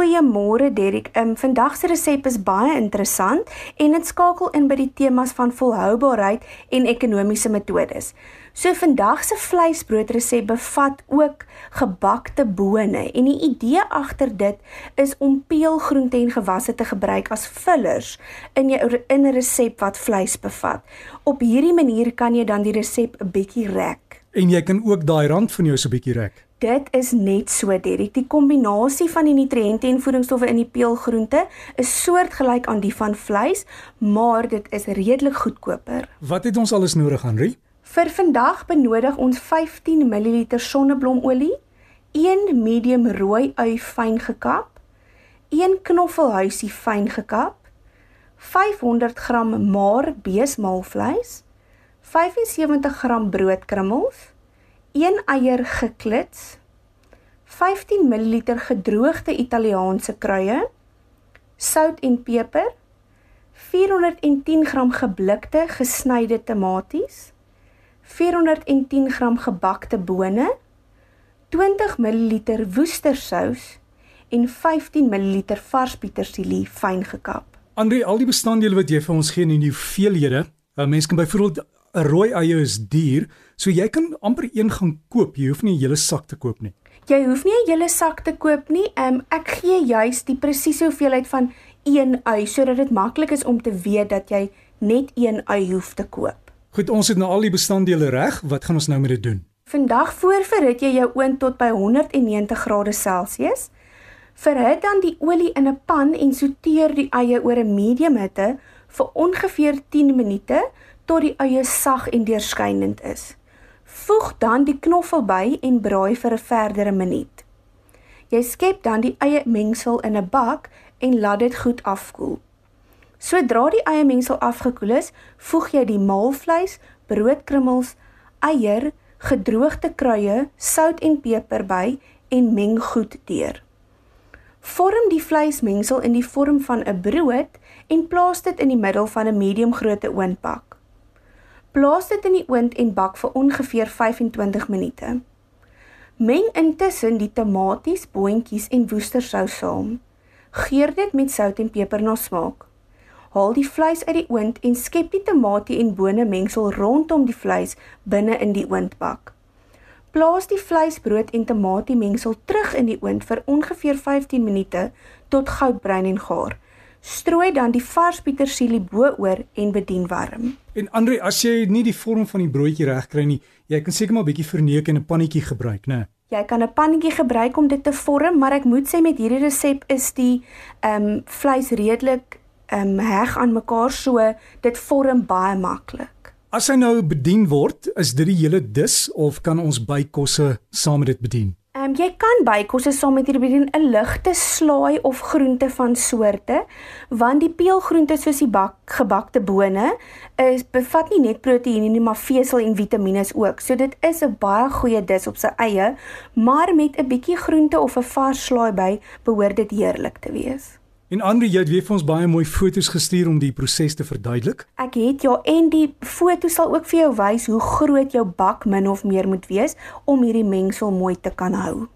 Goeiemôre Derek. Ehm um, vandag se resep is baie interessant en dit skakel in by die temas van volhoubaarheid en ekonomiese metodes. So vandag se vleisbroodresep bevat ook gebakte bone en die idee agter dit is om peelgroente en gewasse te gebruik as vullers in jou in 'n resep wat vleis bevat. Op hierdie manier kan jy dan die resep 'n bietjie rek. En jy kan ook daai rand van jou so 'n bietjie rek. Dit is net so Derek. Die kombinasie van die nutriënte en voedingsstowwe in die peulgroente is soortgelyk aan die van vleis, maar dit is redelik goedkoper. Wat het ons alles nodig, Henry? Vir vandag benodig ons 15 ml sonneblomolie, 1 medium rooi ui fyn gekap, 1 knoffelhuisie fyn gekap, 500 g maar beesmaalvleis, 75 g broodkrummels, 1 eier geklits, 15 ml gedroogde Italiaanse kruie, sout en peper, 410 g geblikte gesnyde tomaties, 410 gram gebakte bone, 20 ml woestersous en 15 ml vars petersilie fyn gekap. Andre, al die bestanddele wat jy vir ons gee in die hoeveelhede, 'n mens kan byvoorbeeld 'n rooi eie is duur, so jy kan amper een gaan koop. Jy hoef nie 'n hele sak te koop nie. Jy hoef nie 'n hele sak te koop nie. Um, ek gee juis die presiese hoeveelheid van een ui sodat dit maklik is om te weet dat jy net een ui hoef te koop. Goed, ons het nou al die bestanddele reg. Wat gaan ons nou met dit doen? Vandag voorverhit jy jou oond tot by 190 grade Celsius. Verhit dan die olie in 'n pan en souteer die eie oor 'n medium hitte vir ongeveer 10 minute tot die eie sag en deurskynend is. Voeg dan die knoffel by en braai vir 'n verdere minuut. Jy skep dan die eie mengsel in 'n bak en laat dit goed afkoel. Sodra die eie mengsel afgekoel is, voeg jy die maalvleis, broodkrummels, eier, gedroogde kruie, sout en peper by en meng goed deur. Vorm die vleismengsel in die vorm van 'n brood en plaas dit in die middel van 'n medium grootte oondbak. Plaas dit in die oond en bak vir ongeveer 25 minute. Meng intussen die tomaties, boontjies en woestersous saam. Geur dit met sout en peper na smaak. Haal die vleis uit die oond en skep die tamatie en bone mengsel rondom die vleis binne in die oondbak. Plaas die vleisbrood en tamatie mengsel terug in die oond vir ongeveer 15 minute tot goudbruin en gaar. Strooi dan die vars petersilie bo-oor en bedien warm. En Andre, as jy nie die vorm van die broodjie reg kry nie, jy kan seker maar 'n bietjie verneuk en 'n pannetjie gebruik, né? Jy kan 'n pannetjie gebruik om dit te vorm, maar ek moet sê met hierdie resep is die ehm um, vleis redelik um, heg aan mekaar so dit vorm baie maklik. As hy nou bedien word, is dit die hele dis of kan ons bykosse saam met dit bedien? Ehm um, jy kan bykosse saam met hierdie bedien 'n ligte slaai of groente van soorte, want die peelgroente soos die bak gebakte bone is bevat nie net proteïene nie, maar vesel en vitamiene ook. So dit is 'n baie goeie dis op sy eie, maar met 'n bietjie groente of 'n vars slaai by, behoort dit heerlik te wees. En Andre, jy het weer vir ons baie mooi foto's gestuur om die proses te verduidelik. Ek het ja, en die foto sal ook vir jou wys hoe groot jou bak min of meer moet wees om hierdie mengsel mooi te kan hou.